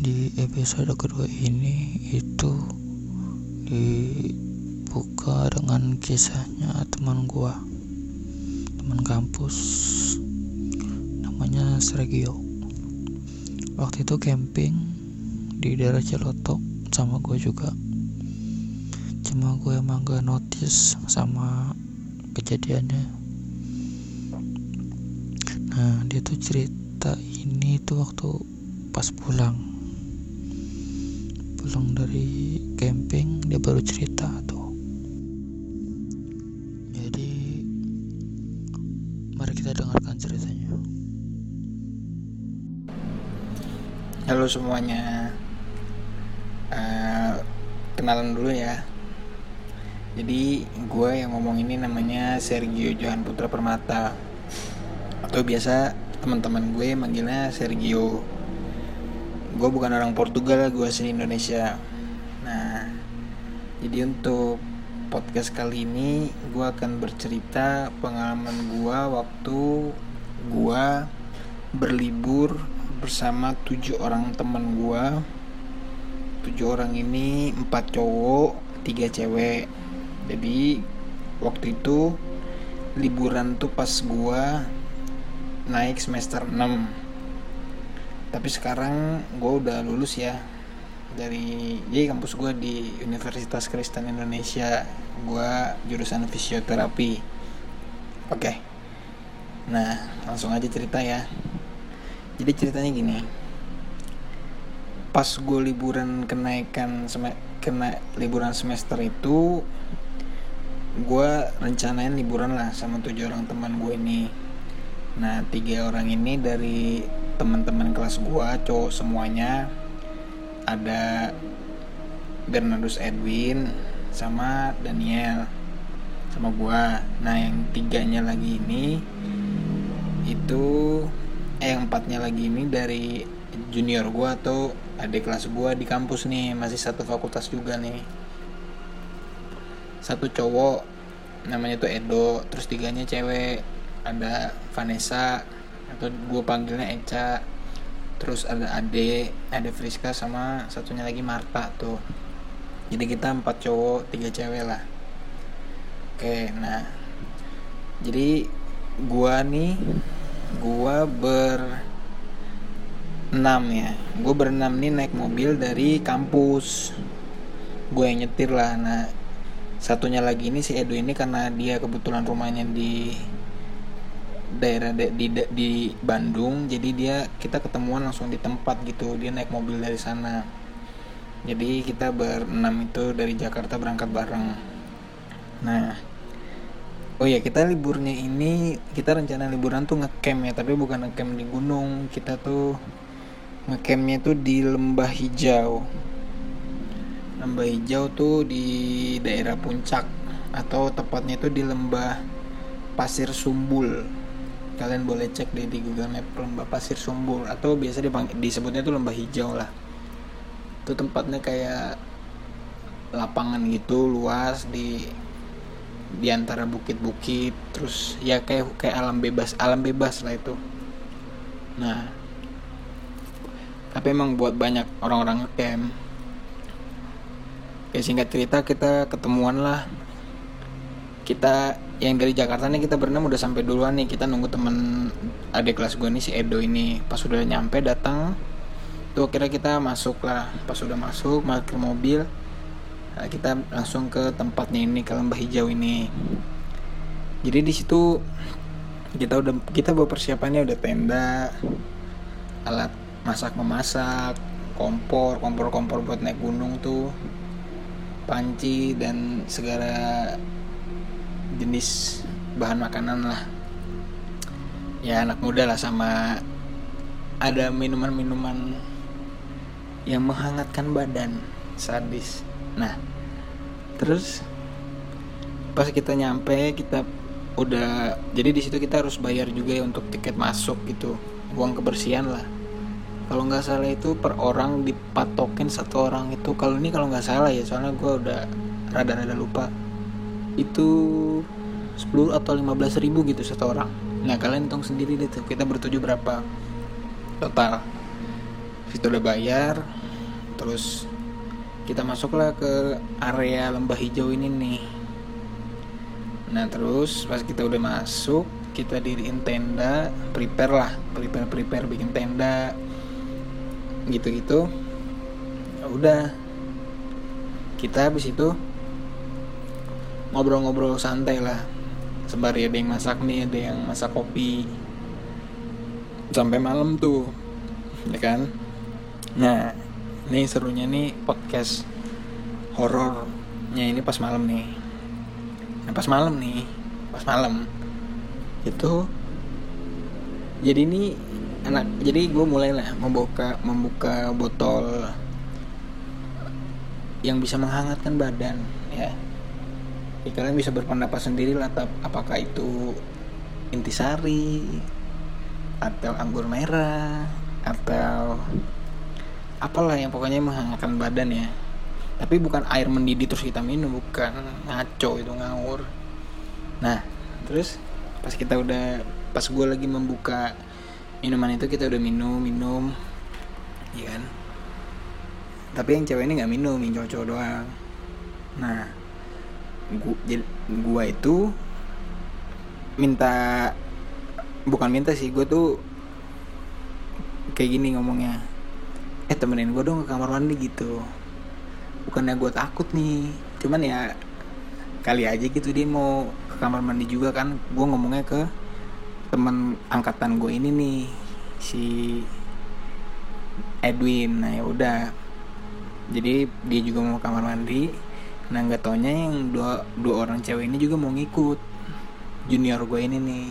di episode kedua ini itu dibuka dengan kisahnya teman gua teman kampus namanya Sergio. Waktu itu camping di daerah Celotok sama gua juga. Cuma gue emang gak notice sama kejadiannya. Nah dia tuh cerita ini tuh waktu pas pulang pulang dari camping dia baru cerita tuh jadi mari kita dengarkan ceritanya Halo semuanya, uh, kenalan dulu ya. Jadi gue yang ngomong ini namanya Sergio Johan Putra Permata atau biasa teman-teman gue manggilnya Sergio. Gue bukan orang Portugal, gue asli Indonesia. Nah, jadi untuk podcast kali ini gue akan bercerita pengalaman gue waktu gue berlibur bersama tujuh orang teman gue. Tujuh orang ini empat cowok, tiga cewek jadi waktu itu liburan tuh pas gua naik semester 6 tapi sekarang gue udah lulus ya dari jadi kampus gue di Universitas Kristen Indonesia. Gue jurusan fisioterapi. Oke. Nah langsung aja cerita ya. Jadi ceritanya gini. Pas gue liburan kenaikan kena liburan semester itu gue rencanain liburan lah sama tujuh orang teman gue ini. Nah tiga orang ini dari teman-teman kelas gue cowok semuanya ada Bernardus Edwin sama Daniel sama gue nah yang tiganya lagi ini itu eh yang empatnya lagi ini dari junior gue atau adik kelas gue di kampus nih masih satu fakultas juga nih. Satu cowok namanya tuh Edo terus tiganya cewek ada Vanessa atau gue panggilnya Eca. Terus ada Ade ada Friska sama satunya lagi Marta tuh. Jadi kita empat cowok tiga cewek lah. Oke nah. Jadi gua nih gua ber enam ya. Gue berenam nih naik mobil dari kampus. Gue yang nyetir lah. Nah satunya lagi ini si Edo ini karena dia kebetulan rumahnya di daerah de, di di Bandung jadi dia kita ketemuan langsung di tempat gitu dia naik mobil dari sana. Jadi kita berenam itu dari Jakarta berangkat bareng. Nah oh ya kita liburnya ini kita rencana liburan tuh ngecamp ya tapi bukan ngecamp di gunung. Kita tuh ngecampnya tuh di lembah hijau. Lembah hijau tuh di daerah puncak atau tepatnya itu di lembah pasir sumbul kalian boleh cek deh di Google Map lembah pasir sumbul atau biasa disebutnya itu lembah hijau lah. Itu tempatnya kayak lapangan gitu luas di di antara bukit-bukit terus ya kayak kayak alam bebas alam bebas lah itu. Nah tapi emang buat banyak orang-orang ngecamp. Ya singkat cerita kita ketemuan lah. Kita yang dari Jakarta nih kita berenam udah sampai duluan nih. Kita nunggu temen adik kelas gue nih si Edo ini. Pas udah nyampe datang tuh kira kita masuk lah. Pas udah masuk parkir mobil nah, kita langsung ke tempatnya ini ke lembah hijau ini. Jadi di situ kita udah kita bawa persiapannya udah tenda alat masak memasak kompor kompor kompor buat naik gunung tuh panci dan segala jenis bahan makanan lah. Ya anak muda lah sama ada minuman-minuman yang menghangatkan badan sadis. Nah terus pas kita nyampe kita udah jadi di situ kita harus bayar juga ya untuk tiket masuk gitu uang kebersihan lah. Kalau nggak salah itu per orang dipatokin satu orang itu. Kalau ini kalau nggak salah ya soalnya gue udah rada-rada lupa itu 10 atau 15 ribu gitu satu orang nah kalian hitung sendiri deh tuh kita bertujuh berapa total. Situ udah bayar terus kita masuklah ke area lembah hijau ini nih. Nah terus pas kita udah masuk kita diriin tenda prepare lah prepare prepare bikin tenda gitu gitu udah kita habis itu ngobrol-ngobrol santai lah. Sembari ada yang masak nih ada yang masak kopi. Sampai malam tuh ya kan? Nah ini serunya nih podcast horornya ini pas malam nih. Nah pas malam nih pas malam. Itu jadi ini anak jadi gue mulai lah membuka membuka botol yang bisa menghangatkan badan ya ya kalian bisa berpendapat sendiri lah apakah itu intisari atau anggur merah atau apalah yang pokoknya menghangatkan badan ya. Tapi bukan air mendidih terus kita minum bukan ngaco itu ngawur. Nah terus pas kita udah pas gue lagi membuka minuman itu kita udah minum minum ya kan? Tapi yang cewek ini nggak minum yang cowok-cowok doang. Nah gua, gua itu minta bukan minta sih gue tuh kayak gini ngomongnya eh temenin gue dong ke kamar mandi gitu. Bukannya gue takut nih cuman ya kali aja gitu dia mau ke kamar mandi juga kan. Gue ngomongnya ke teman angkatan gue ini nih si Edwin. Nah ya udah. Jadi dia juga mau ke kamar mandi nah nggak taunya yang dua dua orang cewek ini juga mau ngikut. Junior gue ini nih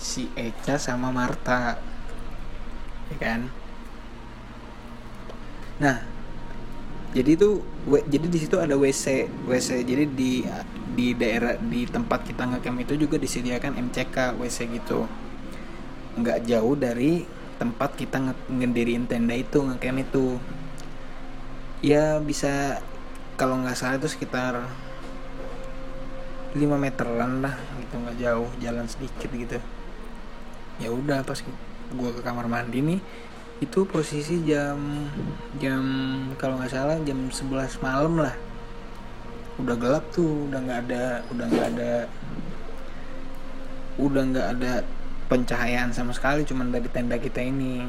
si Eca sama Marta. Ya kan? Nah jadi itu jadi di situ ada WC WC jadi di di daerah di tempat kita ngecamp itu juga disediakan MCK WC gitu. Nggak jauh dari tempat kita ngediriin tenda itu ngecamp itu. Ya bisa kalau nggak salah itu sekitar 5 meteran lah gitu. Nggak jauh jalan sedikit gitu. Ya udah pas gue ke kamar mandi nih itu posisi jam jam kalau nggak salah jam 11 malam lah. Udah gelap tuh udah nggak ada udah nggak ada udah nggak ada pencahayaan sama sekali cuman dari tenda kita ini.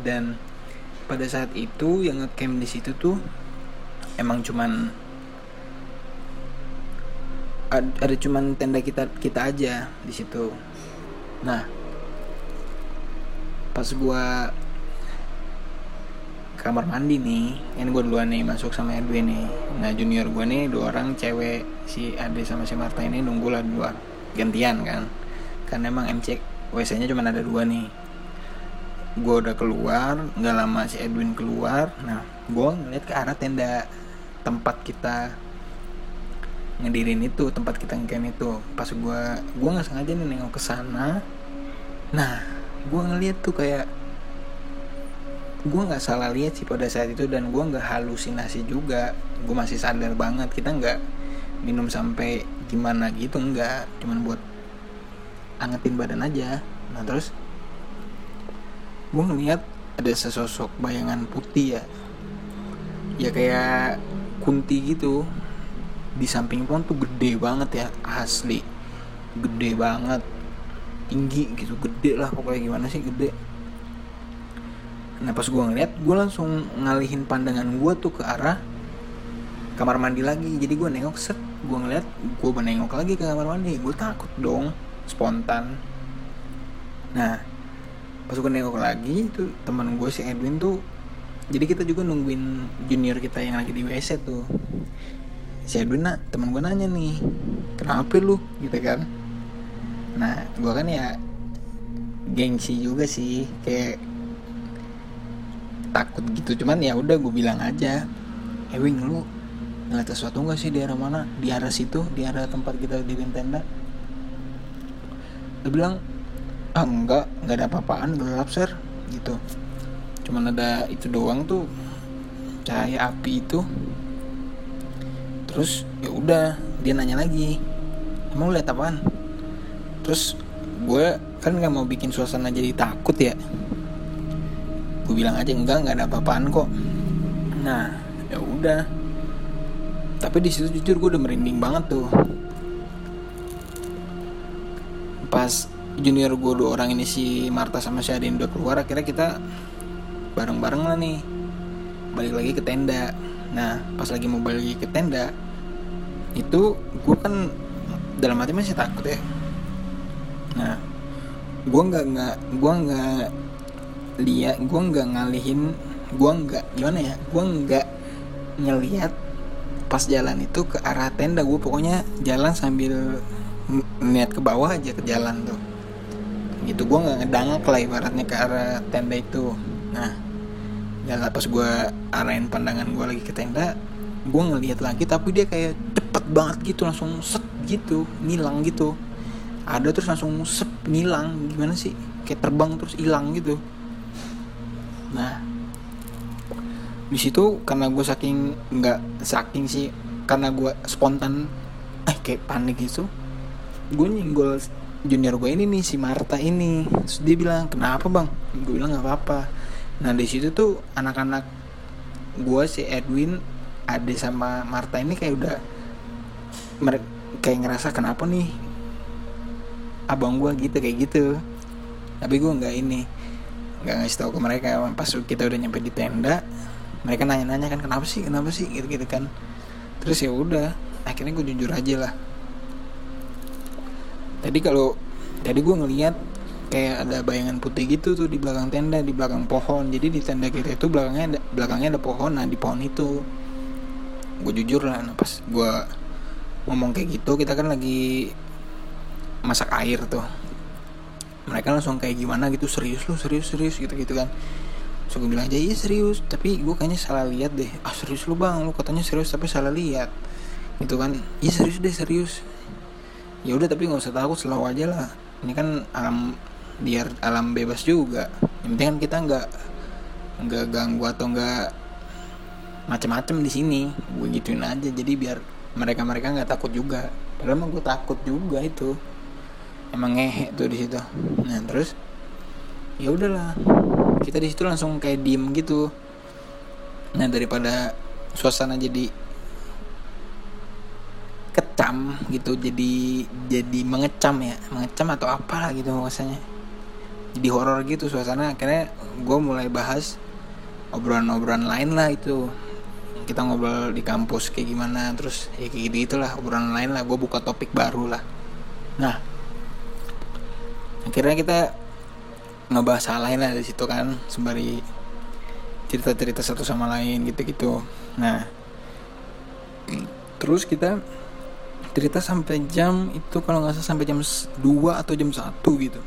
Dan pada saat itu yang ngecamp di situ tuh emang cuman ada cuman tenda kita kita aja di situ. Nah pas gua kamar mandi nih ini gue duluan nih masuk sama Edwin nih. Nah junior gue nih dua orang cewek si Ade sama si Marta ini nunggu lah dua gantian kan karena emang MC WC nya cuma ada dua nih. Gue udah keluar nggak lama si Edwin keluar. Nah gue ngeliat ke arah tenda tempat kita ngedirin itu tempat kita ngecamp itu. Pas gue gue nggak sengaja nih nengok ke sana. Nah gue ngeliat tuh kayak gue nggak salah lihat sih pada saat itu dan gue nggak halusinasi juga. Gue masih sadar banget kita nggak minum sampai gimana gitu nggak. Cuman buat angetin badan aja. Nah terus gue ngeliat ada sesosok bayangan putih ya. Ya kayak kunti gitu di samping pohon tuh gede banget ya asli. Gede banget. Tinggi gitu gede lah pokoknya. Gimana sih gede? Nah pas gue ngeliat gue langsung ngalihin pandangan gue tuh ke arah kamar mandi lagi. Jadi gue nengok set gue ngeliat gue menengok lagi ke kamar mandi. Gue takut dong spontan. Nah pas gue nengok lagi tuh teman gue si Edwin tuh jadi kita juga nungguin junior kita yang lagi di WC tuh. Si Edwin nak teman gue nanya nih kenapa lu? Gitu kan. Nah gue kan ya gengsi juga sih kayak takut gitu. Cuman ya udah gue bilang aja Ewing lu ngeliat sesuatu nggak sih di arah mana? Di arah situ di arah tempat kita di tenda? Dia bilang ah enggak nggak ada apa-apaan gelap sir. Gitu cuman ada itu doang tuh. Cahaya api itu. Terus ya udah dia nanya lagi emang lihat apaan? Terus gue kan nggak mau bikin suasana jadi takut ya. Gue bilang aja enggak nggak ada apa-apaan kok. Nah ya udah. Tapi di situ jujur gue udah merinding banget tuh. Pas junior gue dua orang ini si Marta sama si Adin udah keluar akhirnya kita bareng-bareng lah nih. Balik lagi ke tenda. Nah pas lagi mau balik ke tenda itu gue kan dalam hati masih takut ya. Nah gue nggak nggak gue nggak lihat gue nggak ngalihin gue nggak gimana ya? Gue nggak ngelihat pas jalan itu ke arah tenda gue pokoknya jalan sambil niat ke bawah aja ke jalan tuh. Gitu gue nggak ngedangak lah ibaratnya ke arah tenda itu. Nah jalan pas gue arahin pandangan gue lagi ke tenda gue ngelihat lagi tapi dia kayak cepet banget gitu langsung set gitu ngilang gitu. Ada terus langsung sep ngilang gimana sih? Kayak terbang terus hilang gitu. Nah di situ karena gue saking nggak saking sih karena gue spontan eh kayak panik gitu gue nyenggol junior gue ini nih si Marta ini. Terus dia bilang kenapa bang? Gue bilang nggak apa-apa nah di situ tuh anak-anak gue si Edwin Ade sama Marta ini kayak udah mereka kayak ngerasa kenapa nih abang gue gitu kayak gitu? Tapi gue nggak ini nggak ngasih tahu ke mereka. Pas kita udah nyampe di tenda mereka nanya-nanya kan kenapa sih kenapa sih? Gitu-gitu kan. Terus ya udah akhirnya gue jujur aja lah. Tadi kalau tadi gue ngeliat kayak ada bayangan putih gitu tuh di belakang tenda di belakang pohon. Jadi di tenda kita itu belakangnya ada, belakangnya ada pohon. Nah di pohon itu gue jujur lah nah pas gue ngomong kayak gitu kita kan lagi masak air tuh. Mereka langsung kayak gimana gitu serius lu serius serius gitu gitu kan. So gue bilang aja iya serius. Tapi gue kayaknya salah lihat deh. Ah serius lu bang? Lu katanya serius tapi salah lihat. Gitu kan. Iya serius deh serius. Ya udah tapi nggak usah takut selalu aja lah. Ini kan alam biar alam bebas juga. Yang penting kan kita nggak nggak ganggu atau nggak macem-macem di sini. Gue gituin aja jadi biar mereka mereka nggak takut juga. Padahal emang gue takut juga itu. Emang ngehe tuh di situ. Nah terus ya udahlah. Kita di situ langsung kayak diem gitu. Nah daripada suasana jadi kecam gitu jadi jadi mengecam ya. Mengecam atau apalah gitu maksudnya jadi horor gitu suasana. Akhirnya gue mulai bahas obrolan-obrolan lain lah itu. Kita ngobrol di kampus kayak gimana terus ya kayak gitu gitulah obrolan lain lah. Gue buka topik baru lah. Nah akhirnya kita ngebahas hal lain lah di situ kan sembari cerita-cerita satu sama lain gitu-gitu. Nah terus kita cerita sampai jam itu kalau nggak salah sampai jam 2 atau jam 1 gitu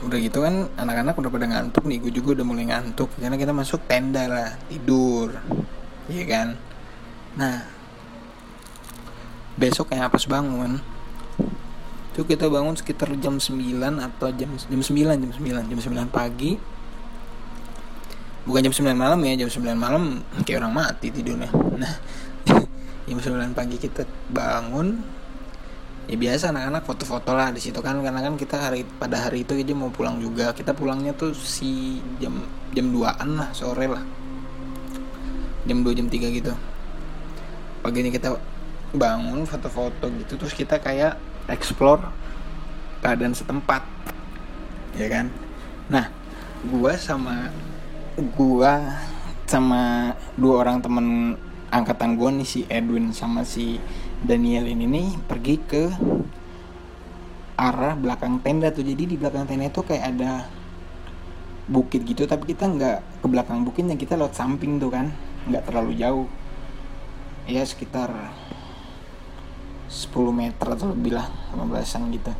udah gitu kan anak-anak udah pada ngantuk nih gue juga udah mulai ngantuk. Karena kita masuk tenda lah tidur iya kan? Nah besok kayak pas bangun itu kita bangun sekitar jam 9 atau jam jam 9 jam 9 jam 9 pagi. Bukan jam 9 malam ya jam 9 malam kayak orang mati tidurnya. Nah jam 9 pagi kita bangun ya biasa anak-anak foto-foto lah di situ kan karena kan kita hari pada hari itu aja mau pulang juga. Kita pulangnya tuh si jam jam 2an lah sore lah. Jam 2 jam 3 gitu. Pagi ini kita bangun foto-foto gitu terus kita kayak explore keadaan setempat. Ya kan? Nah gua sama gua sama dua orang temen angkatan gua nih si Edwin sama si Daniel ini nih pergi ke arah belakang tenda tuh. Jadi di belakang tenda itu kayak ada bukit gitu tapi kita nggak ke belakang bukitnya kita lewat samping tuh kan. Nggak terlalu jauh. Ya sekitar 10 meter atau lebih lah 15an gitu.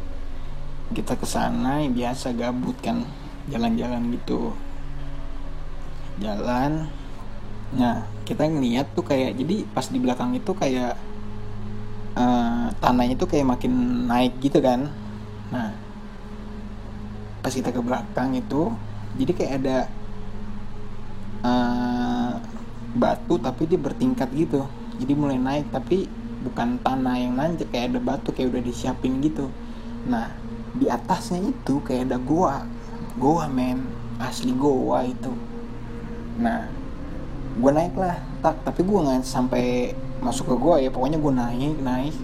Kita ke sana ya biasa gabut kan jalan-jalan gitu. Jalan. Nah kita ngeliat tuh kayak jadi pas di belakang itu kayak uh, tanahnya tuh kayak makin naik gitu kan. Nah pas kita ke belakang itu jadi kayak ada uh, batu tapi dia bertingkat gitu. Jadi mulai naik tapi bukan tanah yang nanjak kayak ada batu kayak udah disiapin gitu. Nah di atasnya itu kayak ada goa. Goa men. Asli goa itu. Nah gue naik lah tak tapi gue nggak sampai masuk ke goa ya pokoknya gue naik naik.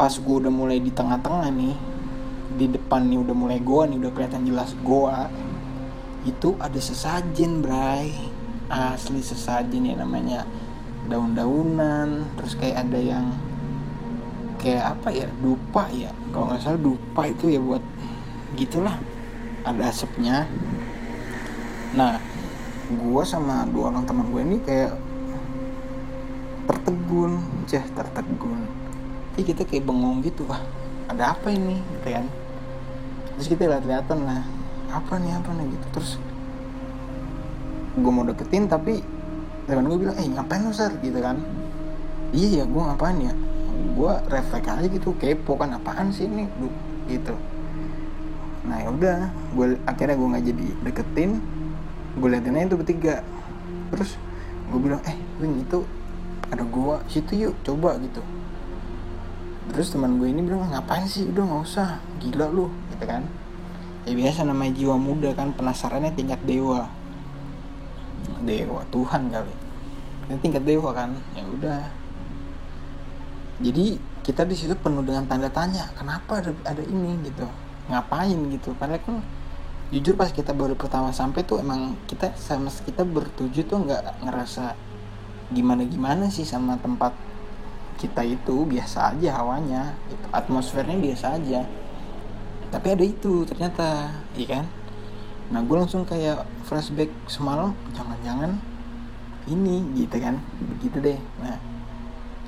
Pas gue udah mulai di tengah-tengah nih di depan nih udah mulai goa nih udah kelihatan jelas goa itu ada sesajen bray. Asli sesajen ya namanya. Daun-daunan terus kayak ada yang kayak apa ya dupa ya. Kalau nggak salah dupa itu ya buat gitulah ada asapnya. Nah gue sama dua orang teman gue ini kayak tertegun ceh tertegun. Jadi kita kayak bengong gitu wah ada apa ini? Gitu kan. Terus kita lihat-lihatan lah apa nih apa nih? Gitu. Terus gue mau deketin tapi teman gue bilang eh ngapain lu sar? Gitu kan. Iya ya gue ngapain ya? Gue refleks aja gitu kepo kan apaan sih ini? Gitu. Nah ya udah gue akhirnya gue nggak jadi deketin. Gue liatin aja itu bertiga. Terus gue bilang eh wing itu ada gua situ yuk coba gitu. Terus teman gue ini bilang ngapain sih? Udah nggak usah. Gila lu gitu kan. Ya biasa namanya jiwa muda kan penasarannya tingkat dewa. Dewa Tuhan kali. Ini tingkat dewa kan ya udah. Jadi kita di situ penuh dengan tanda tanya kenapa ada ada ini? gitu. Ngapain? gitu. Padahal kan jujur pas kita baru pertama sampai tuh emang kita sama kita bertujuh tuh nggak ngerasa gimana gimana sih sama tempat kita itu? Biasa aja hawanya. Gitu. atmosfernya biasa aja. Tapi ada itu ternyata iya kan? Nah gue langsung kayak flashback semalam jangan-jangan ini gitu kan? Begitu deh. Nah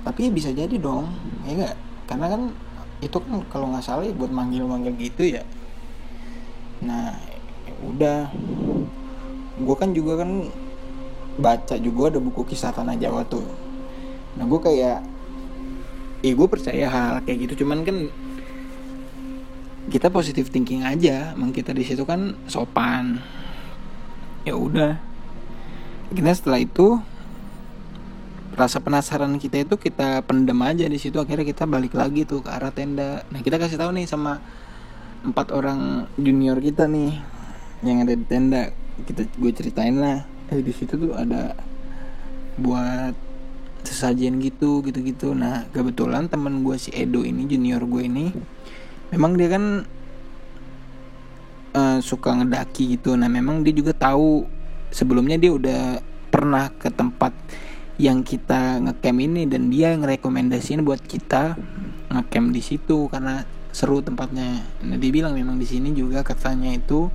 tapi bisa jadi dong ya enggak karena kan itu kan kalau nggak salah ya buat manggil-manggil gitu ya. Nah ya udah. Gue kan juga kan baca juga ada buku kisah tanah Jawa tuh. Nah gue kayak eh gue percaya hal kayak gitu cuman kan kita positif thinking aja emang kita di situ kan sopan. Ya udah. Kita setelah itu rasa penasaran kita itu kita pendem aja di situ akhirnya kita balik lagi tuh ke arah tenda. Nah kita kasih tahu nih sama empat orang junior kita nih yang ada di tenda. Kita gue ceritain lah eh di situ tuh ada buat sesajen gitu gitu-gitu nah kebetulan temen gue si Edo ini junior gue ini memang dia kan uh, suka ngedaki gitu nah memang dia juga tahu sebelumnya dia udah pernah ke tempat yang kita ngecamp ini dan dia ngerekomendasiin buat kita ngecamp di situ karena seru tempatnya. Nah, dia bilang memang di sini juga katanya itu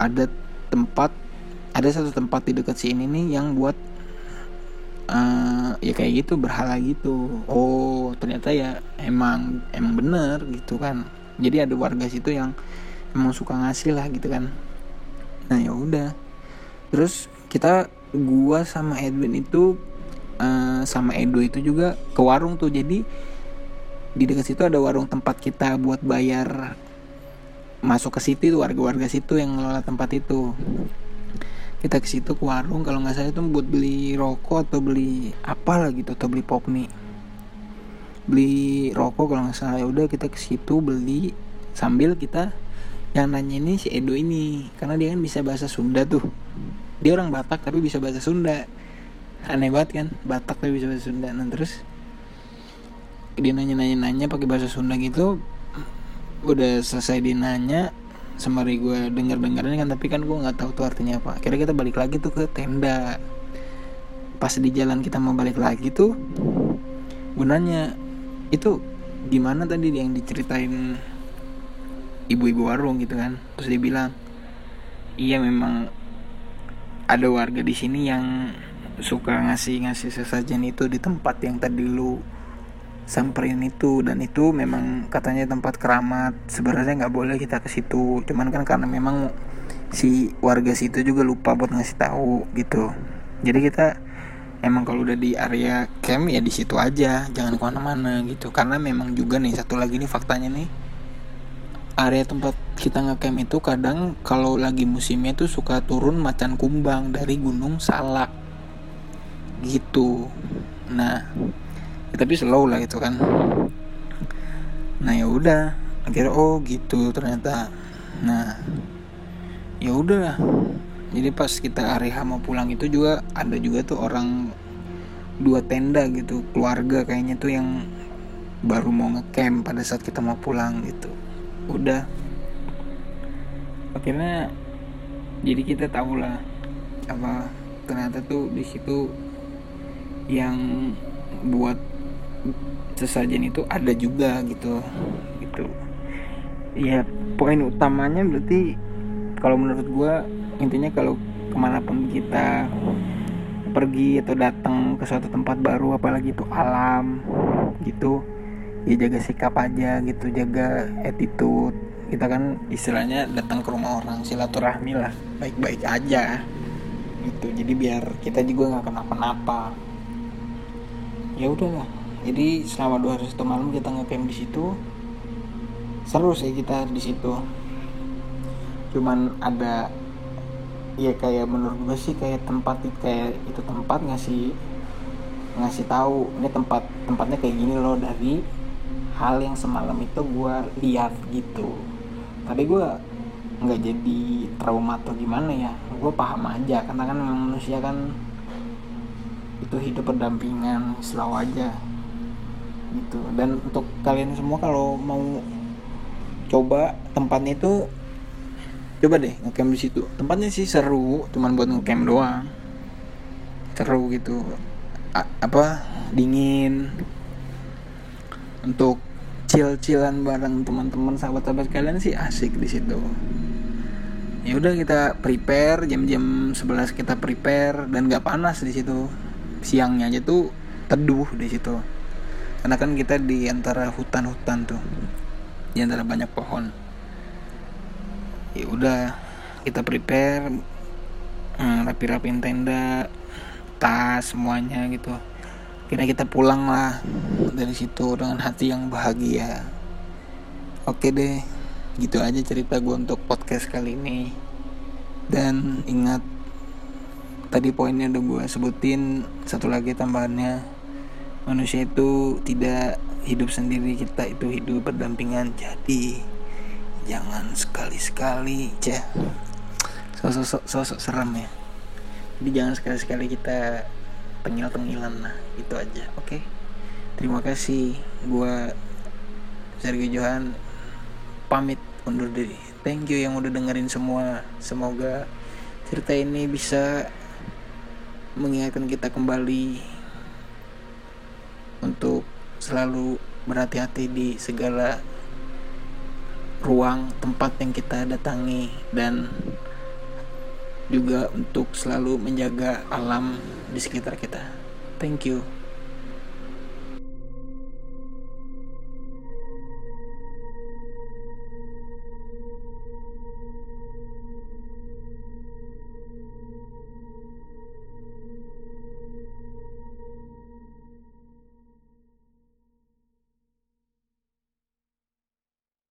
ada tempat ada satu tempat di dekat sini nih yang buat uh, ya kayak gitu berhala gitu. Oh ternyata ya emang emang bener gitu kan. Jadi ada warga situ yang emang suka ngasih lah gitu kan. Nah ya udah. Terus kita gua sama Edwin itu uh, sama Edo itu juga ke warung tuh. Jadi di dekat situ ada warung tempat kita buat bayar masuk ke situ warga-warga situ yang ngelola tempat itu kita ke situ ke warung kalau nggak salah itu buat beli rokok atau beli apa lah gitu atau beli pop mie. Beli rokok kalau nggak salah. Ya udah kita ke situ beli sambil kita yang nanya ini si Edo ini. Karena dia kan bisa bahasa Sunda tuh. Dia orang Batak tapi bisa bahasa Sunda. Aneh banget kan Batak tapi bisa bahasa Sunda. Nah terus dia nanya-nanya-nanya pakai bahasa Sunda gitu udah selesai dinanya sembari gue denger dengerin kan tapi kan gue nggak tahu tuh artinya apa. Kira kita balik lagi tuh ke tenda. Pas di jalan kita mau balik lagi tuh gue nanya itu gimana tadi yang diceritain ibu-ibu warung? Gitu kan. Terus dia bilang iya memang ada warga di sini yang suka ngasih ngasih sesajen itu di tempat yang tadi lu samperin itu. Dan itu memang katanya tempat keramat. Sebenarnya nggak boleh kita ke situ. Cuman kan karena memang si warga situ juga lupa buat ngasih tahu gitu. Jadi kita emang kalau udah di area camp ya di situ aja. Jangan ke mana-mana gitu. Karena memang juga nih satu lagi nih faktanya nih. Area tempat kita ngecamp itu kadang kalau lagi musimnya tuh suka turun macan kumbang dari gunung salak. Gitu. Nah tapi slow lah itu kan. Nah ya udah. Akhirnya oh gitu ternyata. Nah ya udah jadi pas kita hari H mau pulang itu juga ada juga tuh orang dua tenda gitu keluarga kayaknya tuh yang baru mau ngecamp pada saat kita mau pulang gitu. Udah. Akhirnya jadi kita tahu lah apa ternyata tuh di situ yang buat sesajen itu ada juga gitu. Gitu ya poin utamanya berarti kalau menurut gue intinya kalau ke mana pun kita pergi atau datang ke suatu tempat baru apalagi itu alam gitu ya jaga sikap aja gitu jaga attitude. Kita kan istilahnya datang ke rumah orang silaturahmi lah baik-baik aja. Gitu. Jadi biar kita juga nggak kenapa-napa. Ya udahlah jadi selama dua hari satu malam kita ngecamp di situ. Seru sih kita di situ. Cuman ada ya kayak menurut gue sih kayak tempat kayak itu tempat ngasih ngasih tahu ini tempat tempatnya kayak gini loh dari hal yang semalam itu gue lihat gitu. Tapi gue nggak jadi trauma atau gimana ya. Gue paham aja karena kan manusia kan itu hidup berdampingan selalu aja gitu. Dan untuk kalian semua kalau mau coba tempatnya itu coba deh ngecamp di situ. Tempatnya sih seru cuman buat ngecamp doang. Seru gitu. A apa dingin. Untuk chill-chillan bareng teman-teman sahabat-sahabat kalian sih asik di situ. Ya udah kita prepare jam-jam 11 kita prepare dan gak panas di situ. Siangnya aja tuh teduh di situ karena kan kita di antara hutan-hutan tuh di antara banyak pohon. Ya udah kita prepare hmm, rapi-rapin tenda tas semuanya gitu. Kira kita pulang lah dari situ dengan hati yang bahagia. Oke deh gitu aja cerita gue untuk podcast kali ini. Dan ingat tadi poinnya udah gue sebutin satu lagi tambahannya manusia itu tidak hidup sendiri kita itu hidup berdampingan. Jadi jangan sekali-sekali cah sosok sosok seram ya. Jadi jangan sekali-sekali kita tengil-tengilan lah itu aja oke? Okay? terima kasih gua Sergio Johan. Pamit undur diri. Thank you yang udah dengerin semua. Semoga cerita ini bisa mengingatkan kita kembali untuk selalu berhati-hati di segala ruang tempat yang kita datangi dan juga untuk selalu menjaga alam di sekitar kita. Thank you.